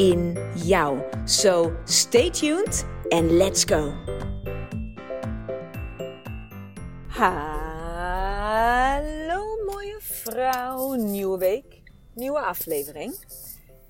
in jou. So stay tuned and let's go. Hallo mooie vrouw, nieuwe week, nieuwe aflevering.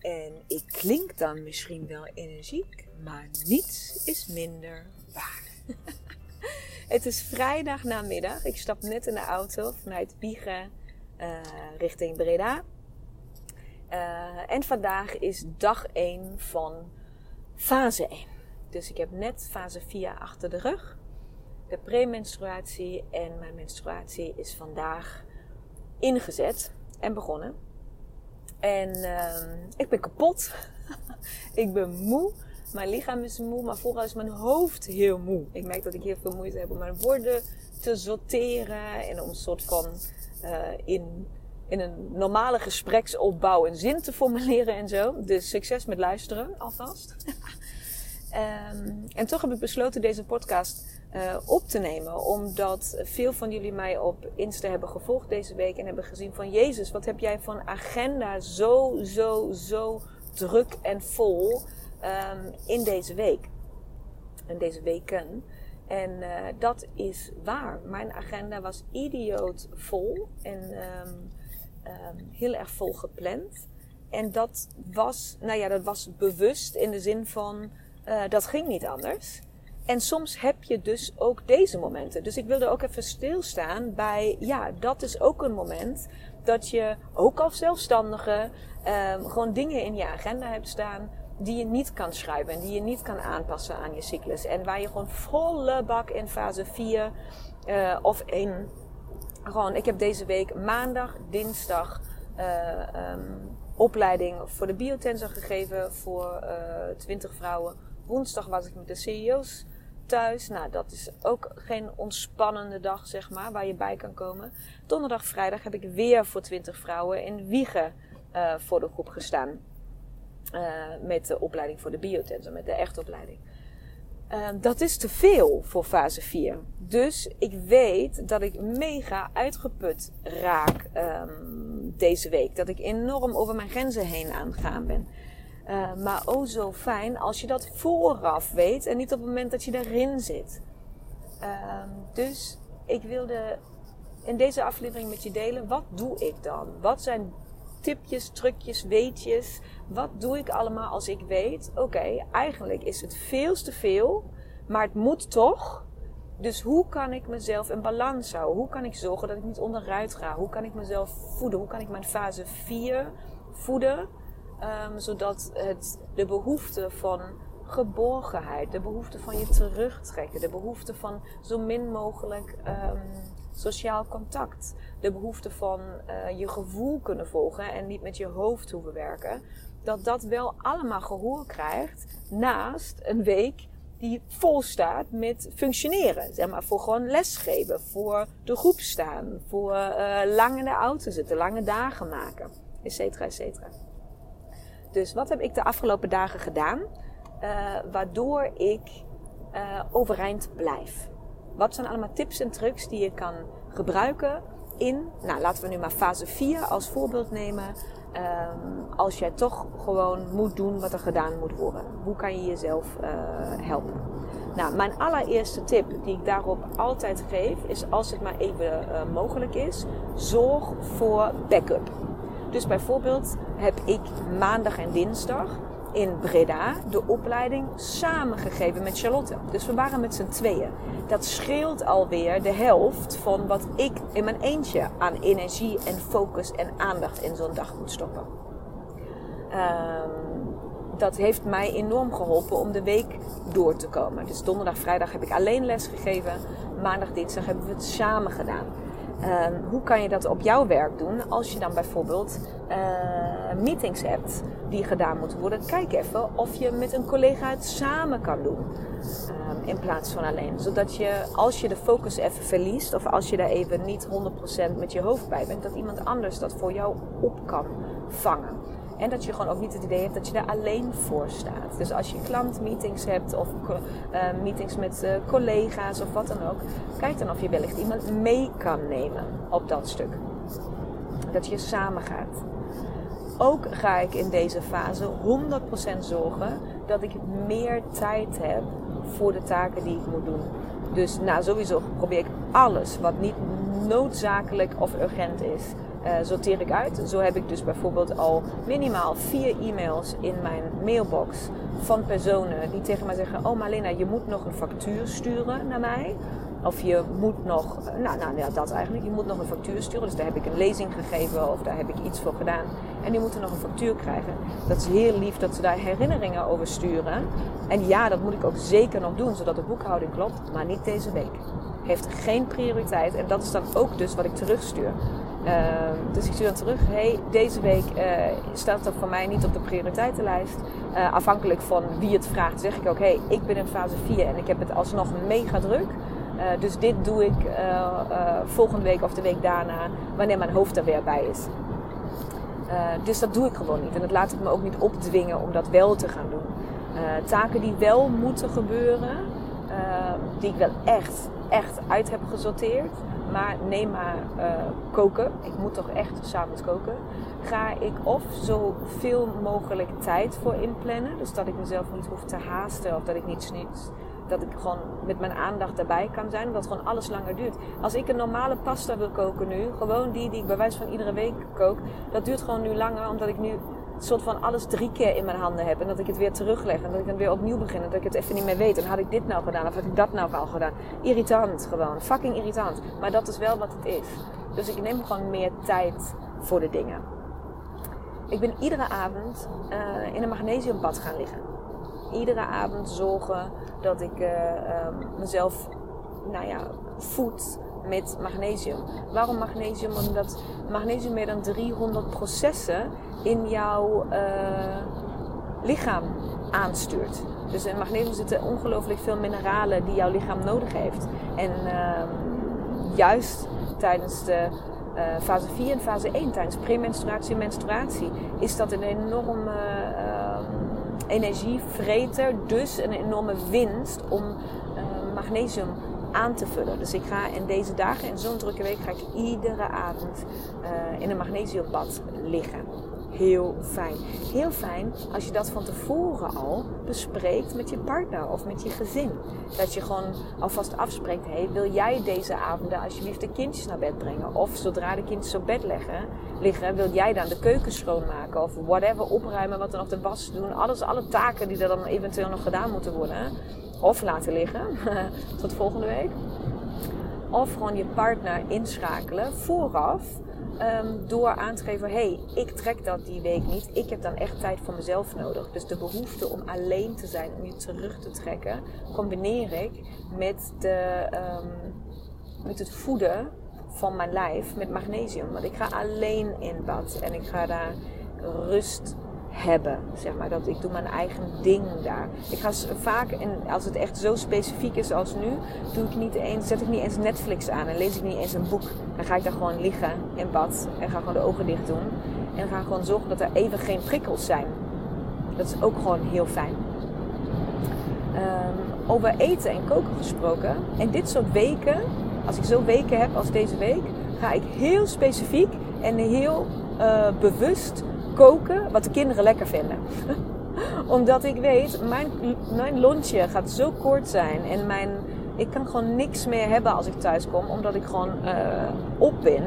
En ik klink dan misschien wel energiek, maar niets is minder waar. Het is vrijdag namiddag. Ik stap net in de auto vanuit Biegen uh, richting Breda. Uh, en vandaag is dag 1 van fase 1. Dus ik heb net fase 4 achter de rug. De premenstruatie en mijn menstruatie is vandaag ingezet en begonnen. En uh, ik ben kapot. ik ben moe. Mijn lichaam is moe, maar vooral is mijn hoofd heel moe. Ik merk dat ik heel veel moeite heb om mijn woorden te sorteren en om een soort van uh, in in een normale gespreksopbouw een zin te formuleren en zo. Dus succes met luisteren alvast. um, en toch heb ik besloten deze podcast uh, op te nemen. Omdat veel van jullie mij op Insta hebben gevolgd deze week. En hebben gezien van Jezus, wat heb jij van agenda zo, zo, zo druk en vol um, in deze week. En deze weken. En uh, dat is waar. Mijn agenda was idioot vol. En um, um, heel erg vol gepland. En dat was, nou ja, dat was bewust in de zin van uh, dat ging niet anders. En soms heb je dus ook deze momenten. Dus ik wilde ook even stilstaan bij, ja, dat is ook een moment dat je ook als zelfstandige um, gewoon dingen in je agenda hebt staan die je niet kan schrijven en die je niet kan aanpassen aan je cyclus. En waar je gewoon volle bak in fase 4 uh, of in gewoon, ik heb deze week maandag, dinsdag uh, um, opleiding voor de biotensor gegeven voor uh, eh, 20 vrouwen. Woensdag was ik met de CEO's thuis. Nou, dat is ook geen ontspannende dag, zeg maar, waar je bij kan komen. Donderdag, vrijdag heb ik weer voor 20 vrouwen in Wiegen uh, voor de groep gestaan. met de opleiding voor de biotensor, met de echtopleiding. Um, dat is te veel voor fase 4. Dus ik weet dat ik mega uitgeput raak um, deze week. Dat ik enorm over mijn grenzen heen aangaan ben. Uh, maar oh zo fijn als je dat vooraf weet en niet op het moment dat je erin zit. Dus ik wilde in deze aflevering met je delen, wat doe ik dan? Wat zijn tipjes, trucjes, weetjes. Wat doe ik allemaal als ik weet, oké, eigenlijk is het veel te veel, maar het moet toch. Dus hoe kan ik mezelf in balans houden? Hoe kan ik zorgen dat ik niet onderuit ga? Hoe kan ik mezelf voeden? Hoe kan ik mijn fase 4 voeden? Um, zodat het de behoefte van geborgenheid, de behoefte van je terugtrekken, de behoefte van zo min mogelijk um, sociaal contact. De behoefte van uh, je gevoel kunnen volgen en niet met je hoofd hoeven werken. Dat dat wel allemaal gehoor krijgt naast een week die vol staat met functioneren. Zeg maar, voor gewoon lesgeven, voor de groep staan, voor uh, lang in de auto zitten, lange dagen maken, et cetera, et cetera. Dus wat heb ik de afgelopen dagen gedaan, uh, waardoor ik overeind blijf? Wat zijn allemaal tips en trucs die je kan gebruiken in, nou laten we nu maar fase 4 als voorbeeld nemen. Um, als jij toch gewoon moet doen wat er gedaan moet worden. Hoe kan je jezelf uh, helpen? Nou, mijn allereerste tip die ik daarop altijd geef is als het maar even uh, mogelijk is, zorg voor backup. Dus bijvoorbeeld heb ik maandag en dinsdag in Breda de opleiding samengegeven met Charlotte. Dus we waren met z'n tweeën. Dat scheelt alweer de helft van wat ik in mijn eentje aan energie en focus en aandacht in zo'n dag moet stoppen. Um, dat heeft mij enorm geholpen om de week door te komen. Dus donderdag, vrijdag heb ik alleen les gegeven. Maandag, dinsdag hebben we het samen gedaan. Ehm, hoe kan je dat op jouw werk doen als je dan bijvoorbeeld uh, meetings hebt die gedaan moeten worden? Kijk even of je met een collega het samen kan doen um, in plaats van alleen. Zodat je als je de focus even verliest of als je daar even niet 100% met je hoofd bij bent, dat iemand anders dat voor jou op kan vangen. En dat je gewoon ook niet het idee hebt dat je daar alleen voor staat. Dus als je klantmeetings hebt of uh, meetings met uh, collega's of wat dan ook. Kijk dan of je wellicht iemand mee kan nemen op dat stuk. Dat je samen gaat. Ook ga ik in deze fase 100% zorgen dat ik meer tijd heb voor de taken die ik moet doen. Dus nou, sowieso probeer ik alles wat niet noodzakelijk of urgent is uh, sorteer ik uit. Zo heb ik dus bijvoorbeeld al minimaal vier e-mails in mijn mailbox van personen die tegen mij zeggen: Oh Malena, je moet nog een factuur sturen naar mij. Of je moet nog, nou, nou ja, dat eigenlijk, je moet nog een factuur sturen. Dus daar heb ik een lezing gegeven of daar heb ik iets voor gedaan. En die moeten nog een factuur krijgen. Dat is heel lief dat ze daar herinneringen over sturen. En ja, dat moet ik ook zeker nog doen, zodat de boekhouding klopt. Maar niet deze week. Heeft geen prioriteit. En dat is dan ook dus wat ik terugstuur. Ehm, dus ik stuur dan terug, hey, deze week uh, staat dat voor mij niet op de prioriteitenlijst. Uh, afhankelijk van wie het vraagt, zeg ik ook, hey, ik ben in fase 4 en ik heb het alsnog mega druk. Dus dit doe ik volgende week of de week daarna, wanneer mijn hoofd er weer bij is. dus dat doe ik gewoon niet. En dat laat ik me ook niet opdwingen om dat wel te gaan doen. taken die wel moeten gebeuren, die ik wel echt, echt uit heb gesorteerd maar neem maar uh, koken. Ik moet toch echt s'avonds koken. Ga ik of zoveel mogelijk tijd voor inplannen. Dus dat ik mezelf niet hoef te haasten of dat ik niet sniet. Dat ik gewoon met mijn aandacht erbij kan zijn. Omdat gewoon alles langer duurt. Als ik een normale pasta wil koken nu. Gewoon die die ik bij wijze van iedere week kook. Dat duurt gewoon nu langer. Omdat ik nu soort van alles drie keer in mijn handen heb. En dat ik het weer terugleg. En dat ik dan weer opnieuw begin. En dat ik het even niet meer weet. En had ik dit nou gedaan? Of had ik dat nou al gedaan? Irritant gewoon. Fucking irritant. Maar dat is wel wat het is. Dus ik neem gewoon meer tijd voor de dingen. Ik ben iedere avond uh, in een magnesiumbad gaan liggen. Iedere avond zorgen dat ik uh, uh, mezelf, nou ja, voed met magnesium. Waarom magnesium? Omdat magnesium meer dan 300 processen in jouw uh, lichaam aanstuurt. Dus in magnesium zitten ongelooflijk veel mineralen die jouw lichaam nodig heeft. En uh, juist tijdens de uh, fase 4 en fase 1, tijdens premenstruatie en menstruatie, is dat een enorme ehm, energievreter. Dus een enorme winst om magnesium aan te vullen. Dus ik ga in deze dagen, in zo'n drukke week, ga ik iedere avond uh, in een magnesiumbad liggen. Heel fijn. Heel fijn als je dat van tevoren al bespreekt met je partner of met je gezin. Dat je gewoon alvast afspreekt: hey, wil jij deze avonden alsjeblieft de kindjes naar bed brengen? Of zodra de kindjes op bed leggen, liggen, wil jij dan de keuken schoonmaken? Of whatever, opruimen, wat dan nog de was doen. Alles, alle taken die er dan eventueel nog gedaan moeten worden of laten liggen tot volgende week. Of gewoon je partner inschakelen vooraf. Um, door aan te geven: hey, ik trek dat die week niet. Ik heb dan echt tijd voor mezelf nodig. Dus de behoefte om alleen te zijn, om je terug te trekken, combineer ik met, de, um, met het voeden van mijn lijf met magnesium. Want ik ga alleen in bad en ik ga daar rust hebben. Zeg maar. dat, ik doe mijn eigen ding daar. Ik ga vaak, en als het echt zo specifiek is als nu, doe ik niet eens, zet ik niet eens Netflix aan en lees ik niet eens een boek. Dan ga ik daar gewoon liggen in bad en ga gewoon de ogen dicht doen. En ga gewoon zorgen dat er even geen prikkels zijn. Dat is ook gewoon heel fijn. Um, over eten en koken gesproken. En dit soort weken, als ik zo weken heb als deze week, ga ik heel specifiek en heel uh, bewust koken wat de kinderen lekker vinden. Omdat ik weet, mijn, mijn lunchje gaat zo kort zijn en mijn, ik kan gewoon niks meer hebben als ik thuis kom, omdat ik gewoon uh, op ben.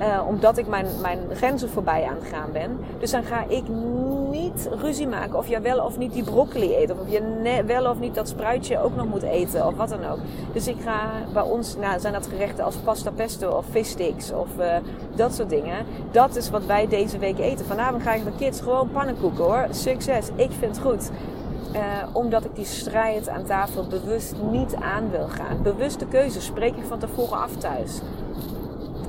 Uh, omdat ik mijn, mijn grenzen voorbij aan het gaan ben. Dus dan ga ik niet ruzie maken of je wel of niet die broccoli eet. Of of je wel of niet dat spruitje ook nog moet eten. Of wat dan ook. Dus ik ga bij ons, nou, zijn dat gerechten als pasta pesto of sticks of uh, dat soort dingen. Dat is wat wij deze week eten. Vanavond ik de kids gewoon pannenkoeken hoor. Succes. Ik vind het goed. Uh, omdat ik die strijd aan tafel bewust niet aan wil gaan. Bewuste keuze spreek ik van tevoren af thuis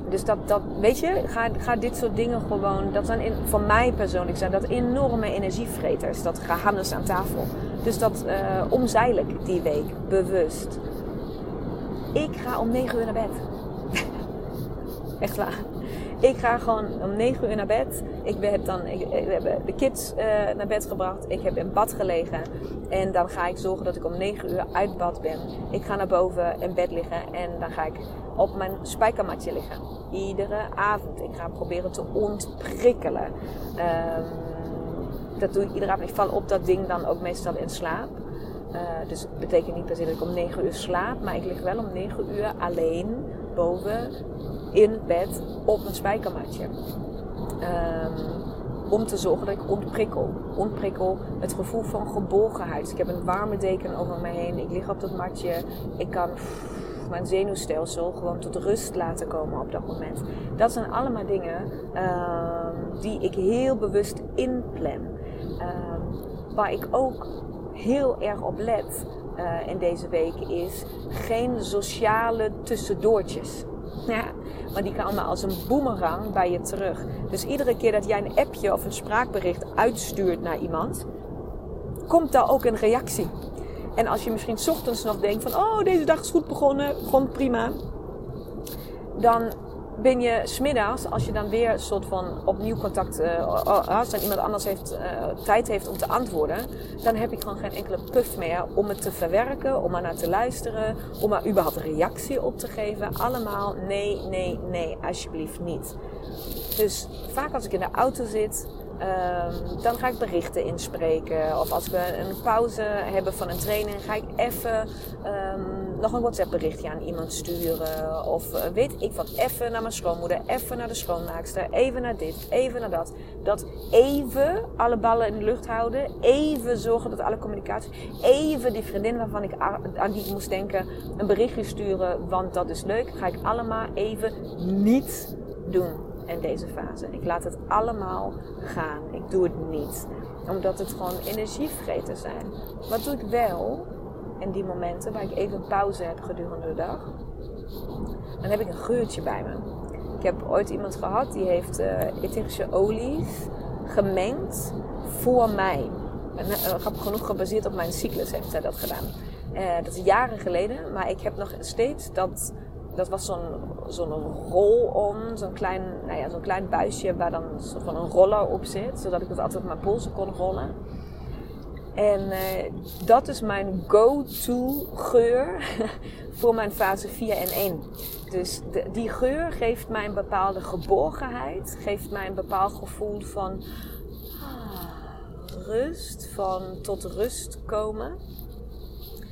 dus dat, dat, weet je, ga, ga dit soort dingen gewoon, dat zijn in, voor mij persoonlijk zijn dat enorme energievreters. Dat gehannes aan tafel. Dus dat uh, omzeil ik die week, bewust. Ik ga om 9 uur naar bed. Echt waar. Ik ga gewoon om 9 uur naar bed. Ik heb dan we hebben de kids uh, naar bed gebracht. Ik heb in bad gelegen. En dan ga ik zorgen dat ik om 9 uur uit bad ben. Ik ga naar boven in bed liggen. En dan ga ik op mijn spijkermatje liggen. Iedere avond. Ik ga proberen te ontprikkelen. Um, dat doe ik iedere avond. Ik val op dat ding dan ook meestal in slaap. Uh, dus het betekent niet dat ik om 9 uur slaap. Maar ik lig wel om 9 uur alleen boven in bed op mijn spijkermatje. Um, om te zorgen dat ik ontprikkel. Ontprikkel het gevoel van geborgenheid. Ik heb een warme deken over me heen. Ik lig op dat matje. Ik kan mijn zenuwstelsel gewoon tot rust laten komen op dat moment. Dat zijn allemaal dingen uh, die ik heel bewust inplan. Uh, waar ik ook heel erg op let uh, in deze week is geen sociale tussendoortjes. Ja, maar die komen als een boemerang bij je terug. Dus iedere keer dat jij een appje of een spraakbericht uitstuurt naar iemand, komt daar ook een reactie. En als je misschien ochtends nog denkt van, oh, deze dag is goed begonnen, gewoon prima. Dan ben je smiddags, als je dan weer een soort van opnieuw contact, uh, als dan iemand anders heeft, uh, tijd heeft om te antwoorden, dan heb ik gewoon geen enkele puff meer om het te verwerken, om er naar te luisteren, om er überhaupt reactie op te geven. Allemaal nee, nee, nee, alsjeblieft niet. Dus vaak als ik in de auto zit, Um, dan ga ik berichten inspreken. Of als we een pauze hebben van een training, ga ik even um, nog een WhatsApp berichtje aan iemand sturen. Of uh, weet ik wat, even naar mijn schoonmoeder, even naar de schoonmaakster, even naar dit, even naar dat. Dat even alle ballen in de lucht houden, even zorgen dat alle communicatie, even die vriendin waarvan ik aan die ik moest denken, een berichtje sturen, want dat is leuk, ga ik allemaal even niet doen in deze fase. Ik laat het allemaal gaan. Ik doe het niet. Omdat het gewoon energievreten zijn. Wat doe ik wel in die momenten waar ik even pauze heb gedurende de dag? Dan heb ik een geurtje bij me. Ik heb ooit iemand gehad die heeft uh, etherische olies gemengd voor mij. En, uh, grappig genoeg gebaseerd op mijn cyclus heeft zij dat gedaan. Uh, dat is jaren geleden, maar ik heb nog steeds dat dat was zo'n zo'n rol-on, zo'n klein, nou ja, zo'n klein buisje waar dan een van een roller op zit, zodat ik het altijd op mijn polsen kon rollen. En uh, dat is mijn go-to geur voor mijn fase 4 en 1. Dus die geur geeft mij een bepaalde geborgenheid, geeft mij een bepaald gevoel van ah, rust, van tot rust komen.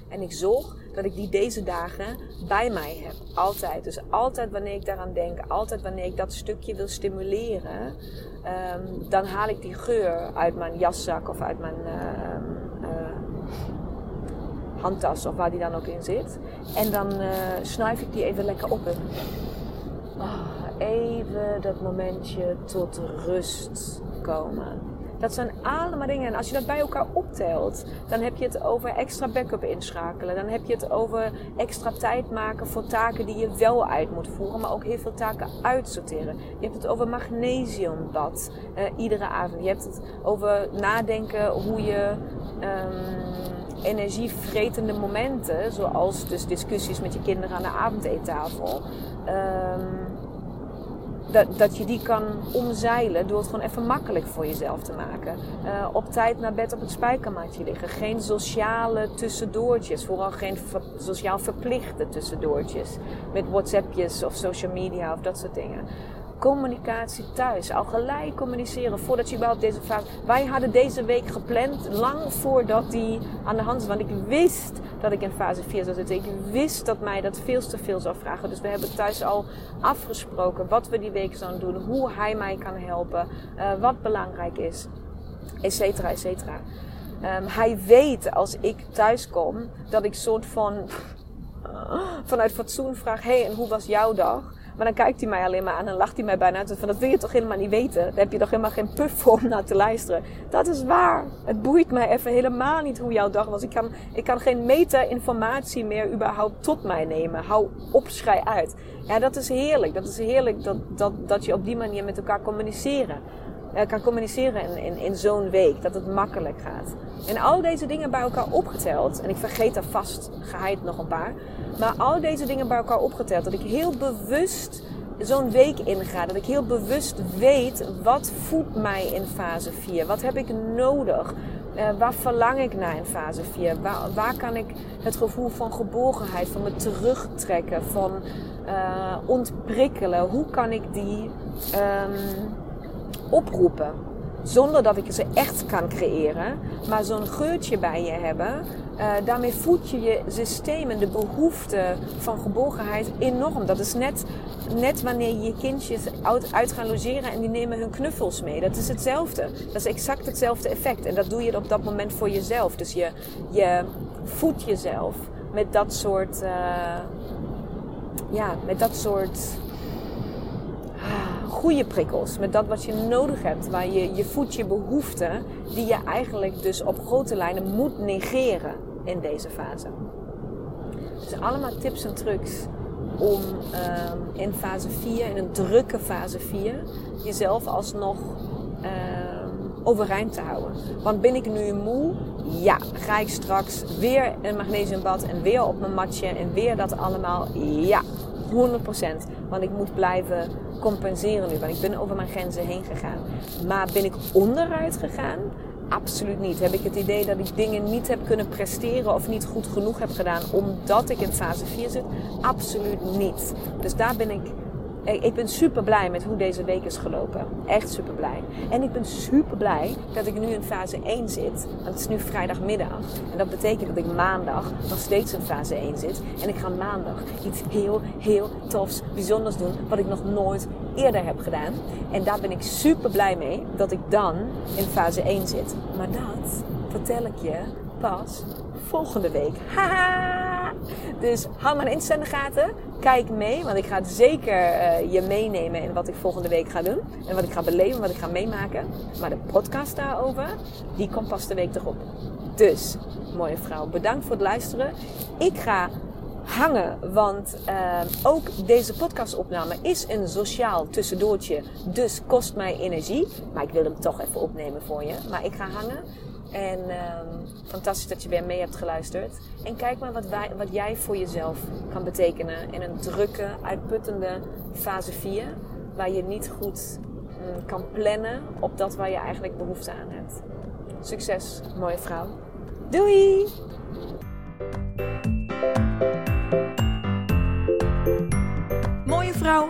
En ik zorg dat ik die deze dagen bij mij heb. Altijd. Dus altijd wanneer ik daaraan denk, altijd wanneer ik dat stukje wil stimuleren, um, dan haal ik die geur uit mijn jaszak of uit mijn uh, uh, handtas of waar die dan ook in zit. En dan uh, snuif ik die even lekker op. Oh, even dat momentje tot rust komen. Dat zijn allemaal dingen. En als je dat bij elkaar optelt, dan heb je het over extra backup inschakelen. Dan heb je het over extra tijd maken voor taken die je wel uit moet voeren, maar ook heel veel taken uitsorteren. Je hebt het over magnesiumbad uh, iedere avond. Je hebt het over nadenken hoe je um, energievretende momenten, zoals dus discussies met je kinderen aan de avondeettafel. Um, dat, dat je die kan omzeilen door het gewoon even makkelijk voor jezelf te maken. Uh, op tijd naar bed op het spijkermatje liggen. Geen sociale tussendoortjes. Vooral geen sociaal verplichte tussendoortjes. Met WhatsAppjes of social media of dat soort dingen communicatie thuis. Al gelijk communiceren voordat je überhaupt deze vraag. Wij hadden deze week gepland, lang voordat die aan de hand was. Want ik wist dat ik in fase 4 zou zitten. Ik wist dat mij dat veel te veel zou vragen. Dus we hebben thuis al afgesproken wat we die week zouden doen. Hoe hij mij kan helpen. Uh, wat belangrijk is. Etcetera, etcetera. Um, hij weet als ik thuis kom dat ik soort van vanuit fatsoen vraag: hey, en hoe was jouw dag? Maar dan kijkt hij mij alleen maar aan en lacht hij mij bijna uit. Van, dat wil je toch helemaal niet weten? Daar heb je toch helemaal geen puff voor om naar te luisteren. Dat is waar. Het boeit mij even helemaal niet hoe jouw dag was. Ik kan, ik kan geen meta-informatie meer überhaupt tot mij nemen. Hou op, schrij uit. Ja, dat is heerlijk. Dat is heerlijk dat, dat, dat je op die manier met elkaar communiceren. Uh, kan communiceren in, in, in zo'n week. Dat het makkelijk gaat. En al deze dingen bij elkaar opgeteld. En ik vergeet daar vast geheid nog een paar. Maar al deze dingen bij elkaar opgeteld. Dat ik heel bewust zo'n week inga. Dat ik heel bewust weet wat voedt mij in fase 4. Wat heb ik nodig? Uh, waar verlang ik naar in fase 4? Waar, waar, kan ik het gevoel van geborgenheid, van me terugtrekken, van uh, ontprikkelen? Hoe kan ik die um, oproepen? Zonder dat ik ze echt kan creëren, maar zo'n geurtje bij je hebben. Uh, daarmee voed je je systeem en de behoefte van geborgenheid enorm. Dat is net, net wanneer je je kindjes uit, gaan logeren en die nemen hun knuffels mee. Dat is hetzelfde. Dat is exact hetzelfde effect. En dat doe je op dat moment voor jezelf. Dus je, je voedt jezelf met dat soort. Uh, ja, met dat soort goede prikkels. Met dat wat je nodig hebt. Waar je, je voedt je behoeften. Die je eigenlijk dus op grote lijnen moet negeren in deze fase. Dus allemaal tips en trucs om um, in fase 4, in een drukke fase 4, jezelf alsnog um, overeind te houden. Want ben ik nu moe? Ja. Ga ik straks weer een magnesiumbad en weer op mijn matje en weer dat allemaal? Ja. 100%. Want ik moet blijven compenseren nu. Want ik ben over mijn grenzen heen gegaan. Maar ben ik onderuit gegaan? Absoluut niet. Heb ik het idee dat ik dingen niet heb kunnen presteren of niet goed genoeg heb gedaan omdat ik in fase 4 zit? Absoluut niet. Dus daar ben ik ik ben super blij met hoe deze week is gelopen. Echt super blij. En ik ben super blij dat ik nu in fase 1 zit. Want het is nu vrijdagmiddag. En dat betekent dat ik maandag nog steeds in fase 1 zit. En ik ga maandag iets heel, heel tofs, bijzonders doen. Wat ik nog nooit eerder heb gedaan. En daar ben ik super blij mee dat ik dan in fase 1 zit. Maar dat vertel ik je pas volgende week. Haha! Dus hou mijn Insta in de gaten. Kijk mee, want ik ga zeker uh, je meenemen in wat ik volgende week ga doen. En wat ik ga beleven, wat ik ga meemaken. Maar de podcast daarover, die komt pas de week erop. Dus, mooie vrouw, bedankt voor het luisteren. Ik ga hangen. Want uh, ook deze podcastopname is een sociaal tussendoortje. Dus kost mij energie. Maar ik wil hem toch even opnemen voor je. Maar ik ga hangen. En um, fantastisch dat je weer mee hebt geluisterd. En kijk maar wat, wij, wat jij voor jezelf kan betekenen in een drukke, uitputtende fase 4. Waar je niet goed um, kan plannen op dat waar je eigenlijk behoefte aan hebt. Succes, mooie vrouw. Doei! Mooie vrouw,